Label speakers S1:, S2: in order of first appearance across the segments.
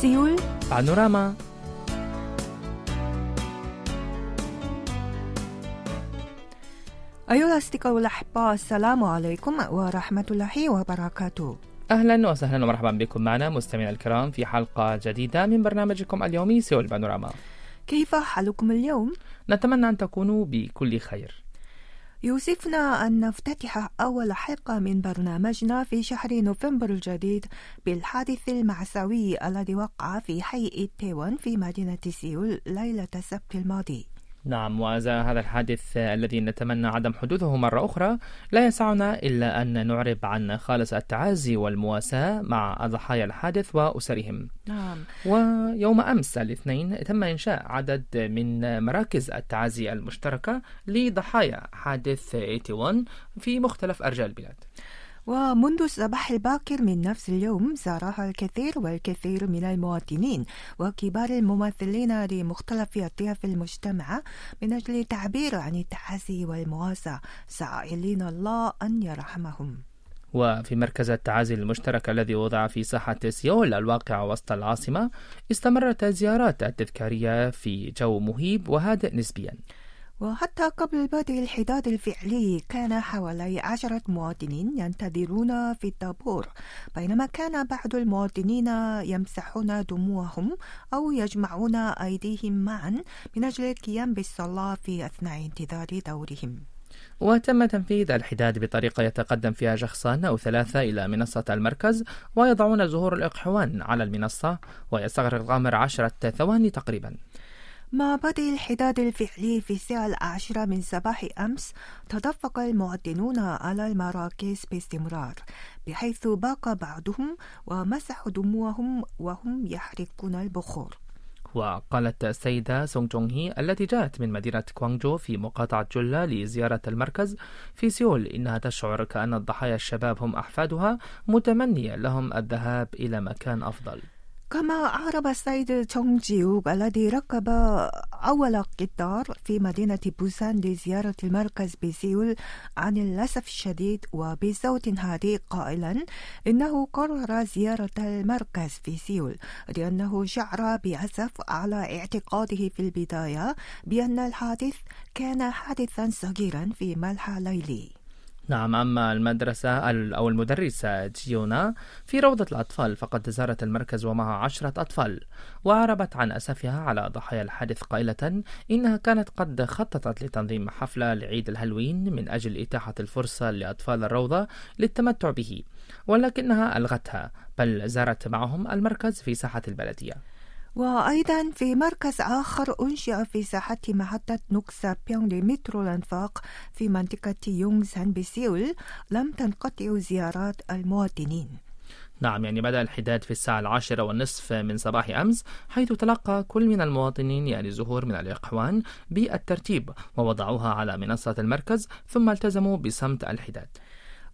S1: سيول
S2: بانوراما
S1: أيها الأصدقاء الأحباء السلام عليكم ورحمة الله وبركاته
S2: أهلا وسهلا ومرحبا بكم معنا مستمعينا الكرام في حلقة جديدة من برنامجكم اليومي سيول بانوراما.
S1: كيف حالكم اليوم؟
S2: نتمنى أن تكونوا بكل خير.
S1: يوسفنا أن نفتتح أول حلقة من برنامجنا في شهر نوفمبر الجديد بالحادث المأساوي الذي وقع في حي إيتيوان في مدينة سيول ليلة السبت الماضي.
S2: نعم وإذا هذا الحادث الذي نتمنى عدم حدوثه مرة أخرى. لا يسعنا إلا أن نعرب عن خالص التعازي والمواساة مع ضحايا الحادث وأسرهم.
S1: نعم.
S2: ويوم أمس الاثنين تم إنشاء عدد من مراكز التعازي المشتركة لضحايا حادث 81 في مختلف أرجاء البلاد.
S1: ومنذ الصباح الباكر من نفس اليوم زارها الكثير والكثير من المواطنين وكبار الممثلين لمختلف أطياف المجتمع من أجل التعبير عن التعازي والمواساة سائلين الله أن يرحمهم.
S2: وفي مركز التعازي المشترك الذي وضع في ساحة سيول الواقعة وسط العاصمة استمرت الزيارات التذكارية في جو مهيب وهادئ نسبيا.
S1: وحتى قبل بدء الحداد الفعلي كان حوالي عشرة مواطنين ينتظرون في الطابور بينما كان بعض المواطنين يمسحون دموعهم أو يجمعون أيديهم معا من أجل القيام بالصلاة في أثناء انتظار دورهم.
S2: وتم تنفيذ الحداد بطريقة يتقدم فيها شخصان أو ثلاثة إلى منصة المركز ويضعون زهور الإقحوان على المنصة ويستغرق الأمر عشرة ثواني تقريبا.
S1: مع بدء الحداد الفعلي في الساعة العاشرة من صباح أمس تدفق المواطنون على المراكز باستمرار بحيث بكى بعضهم ومسحوا دموعهم وهم يحرقون البخور.
S2: وقالت السيدة سونغ جونغ هي التي جاءت من مدينة كوانجو في مقاطعة جلة لزيارة المركز في سيول إنها تشعر كأن الضحايا الشباب هم أحفادها متمنية لهم الذهاب إلى مكان أفضل.
S1: كما أعرب السيد تونغ جيوك الذي ركب أول قطار في مدينة بوسان لزيارة المركز بسيول عن الأسف الشديد وبصوت هادئ قائلا إنه قرر زيارة المركز في سيول لأنه شعر بأسف على اعتقاده في البداية بأن الحادث كان حادثا صغيرا في ملحى ليلي
S2: نعم أما المدرسة أما المدرسة جيونا في روضة الأطفال فقد زارت المركز ومعها عشرة أطفال وأعربت عن أسفها على ضحايا الحادث قائلة إنها كانت قد خططت لتنظيم حفلة لعيد الهالوين من أجل إتاحة الفرصة لأطفال الروضة للتمتع به ولكنها ألغتها بل زارت معهم المركز في ساحة البلدية.
S1: وأيضا في مركز آخر أنشئ في ساحة محطة نوكسا بيونغ لمترو الأنفاق في منطقة يونغسان بسيول لم تنقطع زيارات المواطنين.
S2: نعم يعني بدأ الحداد في الساعة العاشرة والنصف من صباح أمس حيث تلقى كل من المواطنين يعني زهور من الإخوان بالترتيب ووضعوها على منصة المركز ثم التزموا بصمت الحداد.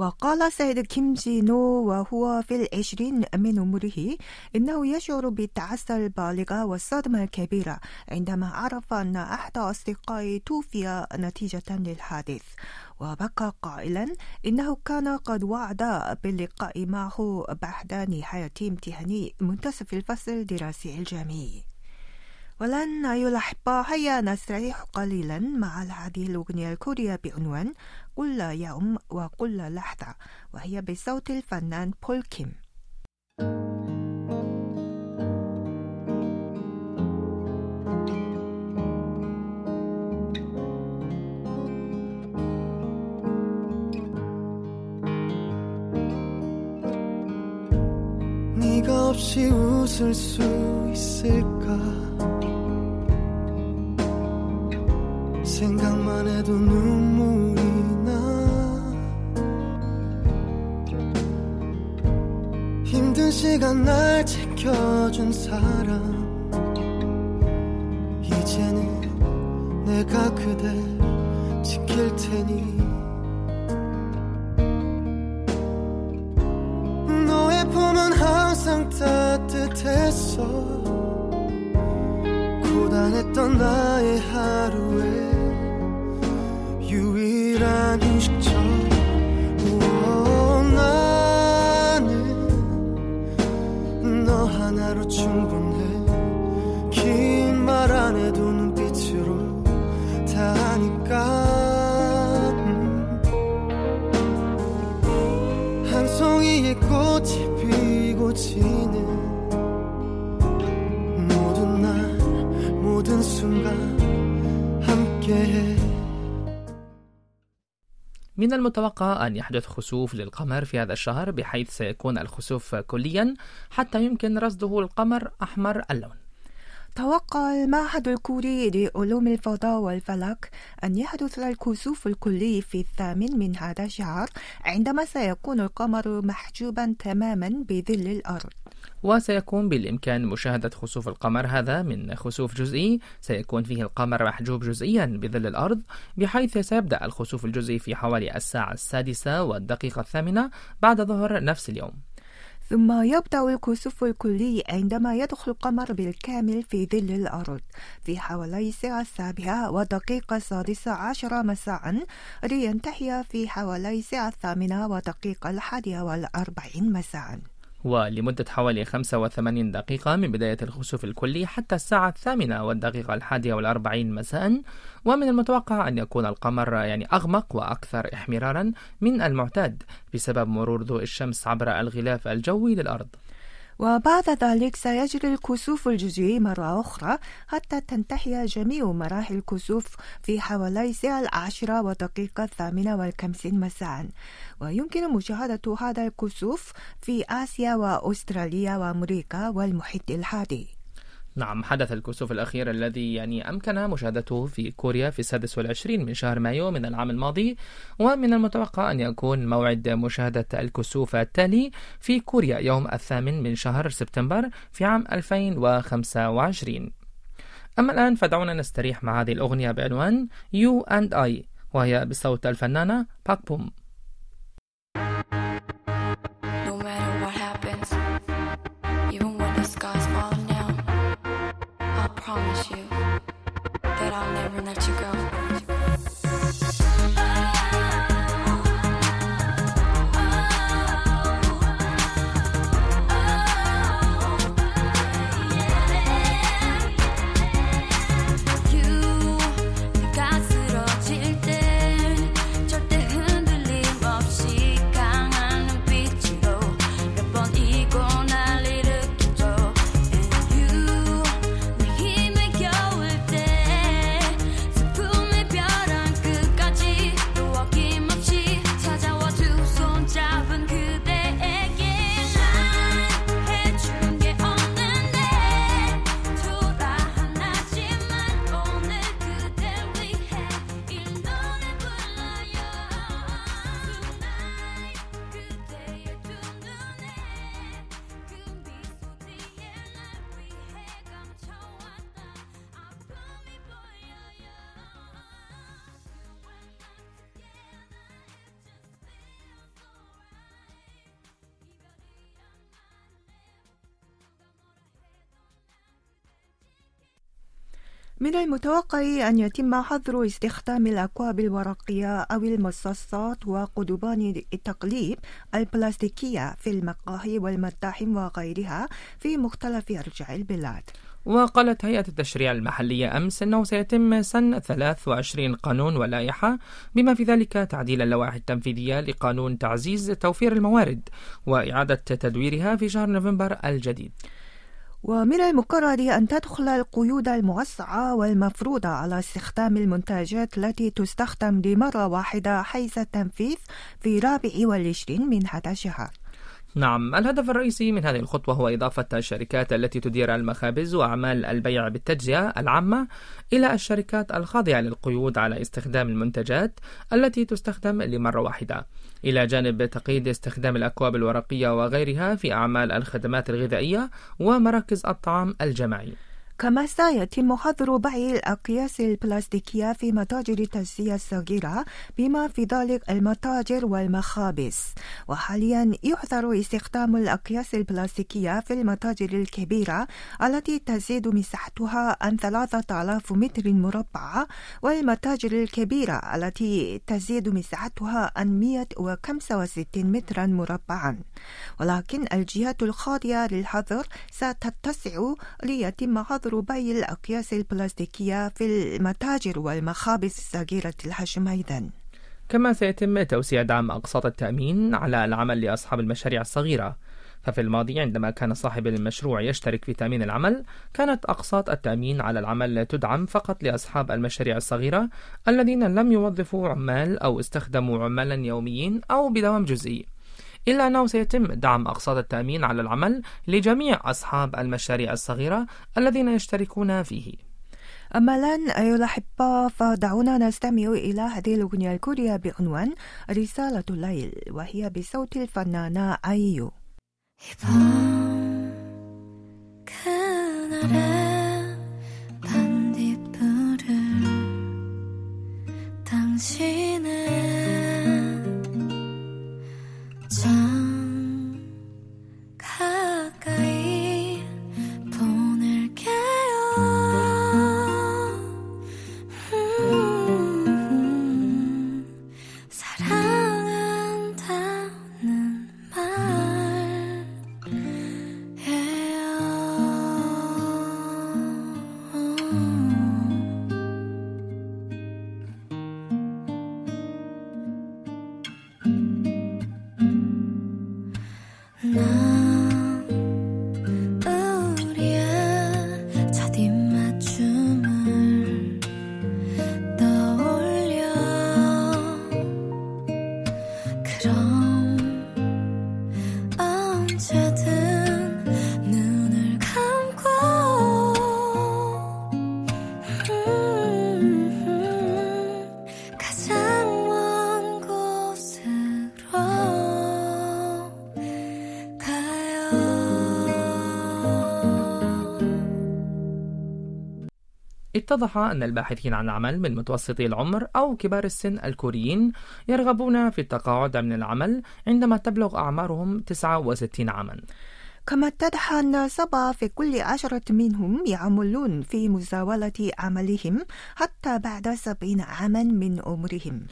S1: وقال سيد كيم جي نو وهو في العشرين من عمره إنه يشعر بالتعاسة البالغة والصدمة الكبيرة عندما عرف أن أحد أصدقائه توفي نتيجة للحادث. وبقى قائلا إنه كان قد وعد باللقاء معه بعد نهاية امتحان منتصف الفصل الدراسي الجامعي. ولن أيها الأحبة هيا نستريح قليلا مع هذه الأغنية الكورية بعنوان كل يوم وكل لحظة وهي بصوت الفنان بول كيم
S3: 네가 없이 웃을 수 있을까 생각만 해도 눈물이 나. 힘든 시간 날 지켜준 사람. 이제는 내가 그댈 지킬 테니. 너의 품은 항상 따뜻했어. 고단했던 나의 하루에 함께해
S2: من المتوقع أن يحدث خسوف للقمر في هذا الشهر بحيث سيكون الخسوف كليا حتى يمكن رصده القمر أحمر اللون
S1: توقع المعهد الكوري لعلوم الفضاء والفلك أن يحدث الكسوف الكلي في الثامن من هذا الشهر عندما سيكون القمر محجوبا تماما بظل الأرض
S2: وسيكون بالإمكان مشاهدة خسوف القمر. هذا من خسوف جزئي. سيكون فيه القمر محجوب جزئيا بظل الأرض بحيث سيبدأ الخسوف الجزئي في حوالي الساعة السادسة والدقيقة الثامنة بعد ظهر نفس اليوم.
S1: ثم يبدأ الكسوف الكلي عندما يدخل القمر بالكامل في ظل الأرض. في حوالي الساعة السابعة ودقيقة السادسة عشرة مساء لينتهي في حوالي الساعة الثامنة ودقيقة الحادية والأربعين مساء.
S2: ولمدة حوالي 85 دقيقة من بداية الخسوف الكلي حتى الساعة الثامنة والدقيقة الحادية والأربعين مساء. ومن المتوقع أن يكون القمر يعني أغمق وأكثر احمرارا من المعتاد بسبب مرور ضوء الشمس عبر الغلاف الجوي للأرض.
S1: وبعد ذلك سيجري الكسوف الجزئي مرة أخرى حتى تنتهي جميع مراحل الكسوف في حوالي الساعة العاشرة ودقيقة الثامنة والخمسين مساء. ويمكن مشاهدة هذا الكسوف في آسيا وأستراليا وأمريكا والمحيط الهادي
S2: نعم حدث الكسوف الأخير الذي يعني أمكن مشاهدته في كوريا في السادس والعشرين من شهر مايو من العام الماضي ومن المتوقع أن يكون موعد مشاهدة الكسوف التالي في كوريا يوم الثامن من شهر سبتمبر في عام 2025 أما الآن فدعونا نستريح مع هذه الأغنية بعنوان You and I وهي بصوت الفنانة باك بوم.
S4: Let you go.
S1: من المتوقع أن يتم حظر استخدام الأكواب الورقية أو المصاصات وقضبان التقليب البلاستيكية في المقاهي والمطاعم وغيرها في مختلف أرجاء البلاد.
S2: وقالت هيئة التشريع المحلية أمس أنه سيتم سن 23 قانون ولائحة بما في ذلك تعديل اللوائح التنفيذية لقانون تعزيز توفير الموارد وإعادة تدويرها في شهر نوفمبر الجديد.
S1: ومن المقرر أن تدخل القيود الموسعة والمفروضة على استخدام المنتجات التي تستخدم لمرة واحدة حيث التنفيذ في رابع والعشرين من هذا الشهر
S2: نعم الهدف الرئيسي من هذه الخطوة هو إضافة الشركات التي تدير المخابز وأعمال البيع بالتجزئة العامة إلى الشركات الخاضعة للقيود على استخدام المنتجات التي تستخدم لمرة واحدة. إلى جانب تقييد استخدام الأكواب الورقية وغيرها في أعمال الخدمات الغذائية ومراكز الطعام الجماعي.
S1: كما سيتم حظر بيع الأقياس البلاستيكية في متاجر التجزئة الصغيرة بما في ذلك المتاجر والمخابز وحاليا يحظر استخدام الأقياس البلاستيكية في المتاجر الكبيرة التي تزيد مساحتها عن 3000 متر مربع والمتاجر الكبيرة التي تزيد مساحتها عن 165 مترا مربعا. ولكن الجهات الخاضعة للحظر ستتسع ليتم حظر بيع الأقياس البلاستيكية في المتاجر والمخابز الصغيرة الحجم أيضا
S2: كما سيتم توسيع دعم أقساط التأمين على العمل لأصحاب المشاريع الصغيرة. ففي الماضي عندما كان صاحب المشروع يشترك في تأمين العمل كانت أقساط التأمين على العمل تدعم فقط لأصحاب المشاريع الصغيرة الذين لم يوظفوا عمال أو استخدموا عمالا يوميين أو بدوام جزئي. إلا أنه سيتم دعم أقساط التأمين على العمل لجميع أصحاب المشاريع الصغيرة الذين يشتركون فيه.
S1: أما الآن أيها الأحبة فدعونا نستمع إلى هذه الأغنية الكورية بعنوان رسالة الليل وهي بصوت الفنانة 아
S2: اتضح أن الباحثين عن العمل من متوسطي العمر أو كبار السن الكوريين يرغبون في التقاعد من العمل عندما تبلغ أعمارهم 69 عاما.
S1: كما اتضح أن سبعة في كل عشرة منهم يعملون في مزاولة عملهم حتى بعد سبعين عاما من عمرهم.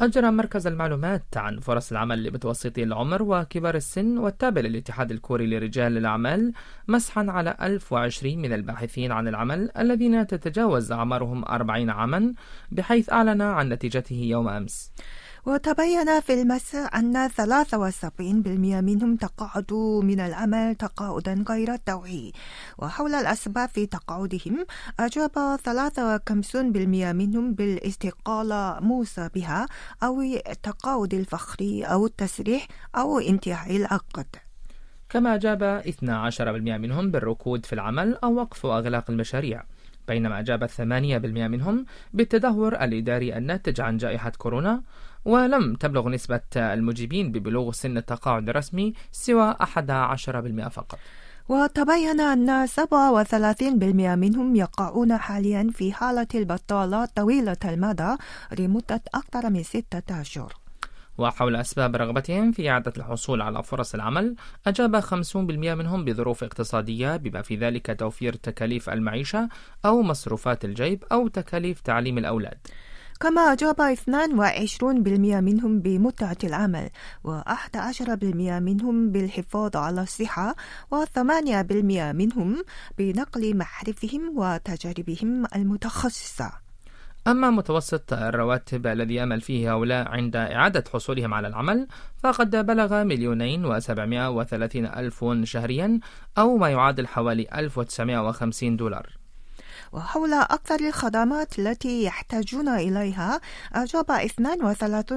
S2: أجرى مركز المعلومات عن فرص العمل لمتوسطي العمر وكبار السن والتابع للاتحاد الكوري لرجال الأعمال مسحا على 1020 من الباحثين عن العمل الذين تتجاوز أعمارهم 40 عاما بحيث أعلن عن نتيجته يوم أمس.
S1: وتبين في المساء أن 73% منهم تقاعدوا من العمل تقاعدا غير طوعي وحول الأسباب في تقاعدهم أجاب 53% منهم بالاستقالة موسى بها أو التقاعد الفخري أو التسريح أو انتهاء العقد.
S2: كما أجاب 12% منهم بالركود في العمل أو وقف وإغلاق المشاريع. بينما أجاب 8% منهم بالتدهور الإداري الناتج عن جائحة كورونا ولم تبلغ نسبة المجيبين ببلوغ سن التقاعد الرسمي سوى 11% فقط.
S1: وتبين أن 37% منهم يقعون حاليا في حالة البطالة طويلة المدى لمدة أكثر من ستة أشهر.
S2: وحول أسباب رغبتهم في إعادة الحصول على فرص العمل أجاب 50% منهم بظروف اقتصادية بما في ذلك توفير تكاليف المعيشة أو مصروفات الجيب أو تكاليف تعليم الأولاد.
S1: كما أجاب 22% منهم بمتعة العمل و11% منهم بالحفاظ على الصحة و8% منهم بنقل معارفهم وتجاربهم المتخصصة.
S2: أما متوسط الرواتب الذي يأمل فيه هؤلاء عند إعادة حصولهم على العمل فقد بلغ مليونين وسبعمائة وثلاثين ألف شهريا أو ما يعادل حوالي 1950 دولار.
S1: وحول أكثر الخدمات التي يحتاجون إليها أجاب 32%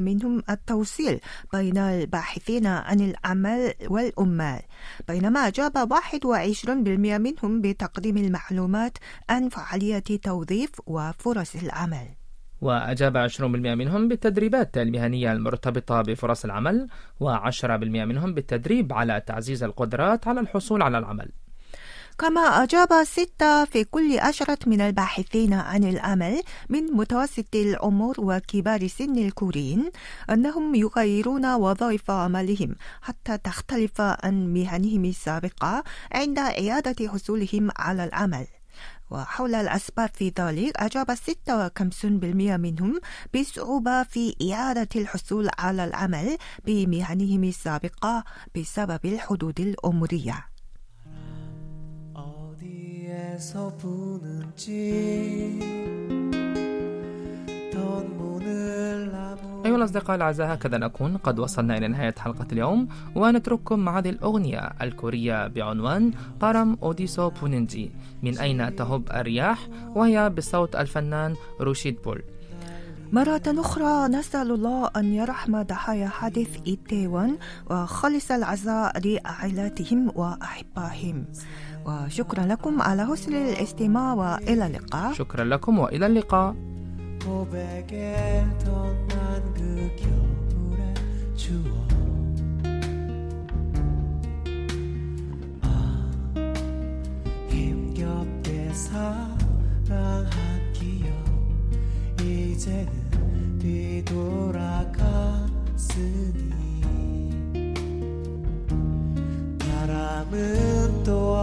S1: منهم التوصيل بين الباحثين عن العمل والعمال بينما أجاب 21% منهم بتقديم المعلومات عن فعالية توظيف وفرص العمل.
S2: وأجاب 20% منهم بالتدريبات المهنية المرتبطة بفرص العمل و10% منهم بالتدريب على تعزيز القدرات على الحصول على العمل.
S1: كما أجاب ستة في كل عشرة من الباحثين عن العمل من متوسط العمر وكبار سن الكوريين أنهم يغيرون وظائف عملهم حتى تختلف عن مهنهم السابقة عند إعادة حصولهم على العمل. وحول الأسباب في ذلك أجاب 56% منهم بصعوبة في إعادة الحصول على العمل بمهنهم السابقة بسبب الحدود العمرية.
S3: 어디에서 부는지 던 문을 나무
S2: أيها الأصدقاء الأعزاء هكذا نكون قد وصلنا إلى نهاية حلقة اليوم ونترككم مع هذه الأغنية الكورية بعنوان بارام أوديسو بونينجي من أين تهب الرياح وهي بصوت الفنان روشيد بول
S1: مرة أخرى نسأل الله أن يرحم ضحايا حادث إيتيوان وخلص العزاء لعائلاتهم وأحبائهم وشكرا لكم على حسن الاستماع وإلى اللقاء
S2: شكرا لكم وإلى اللقاء
S3: 고백에 덧난 그 겨울의 추억 아 힘겹게 사랑한 기억 이제는 뒤돌아갔으니. 바람은 또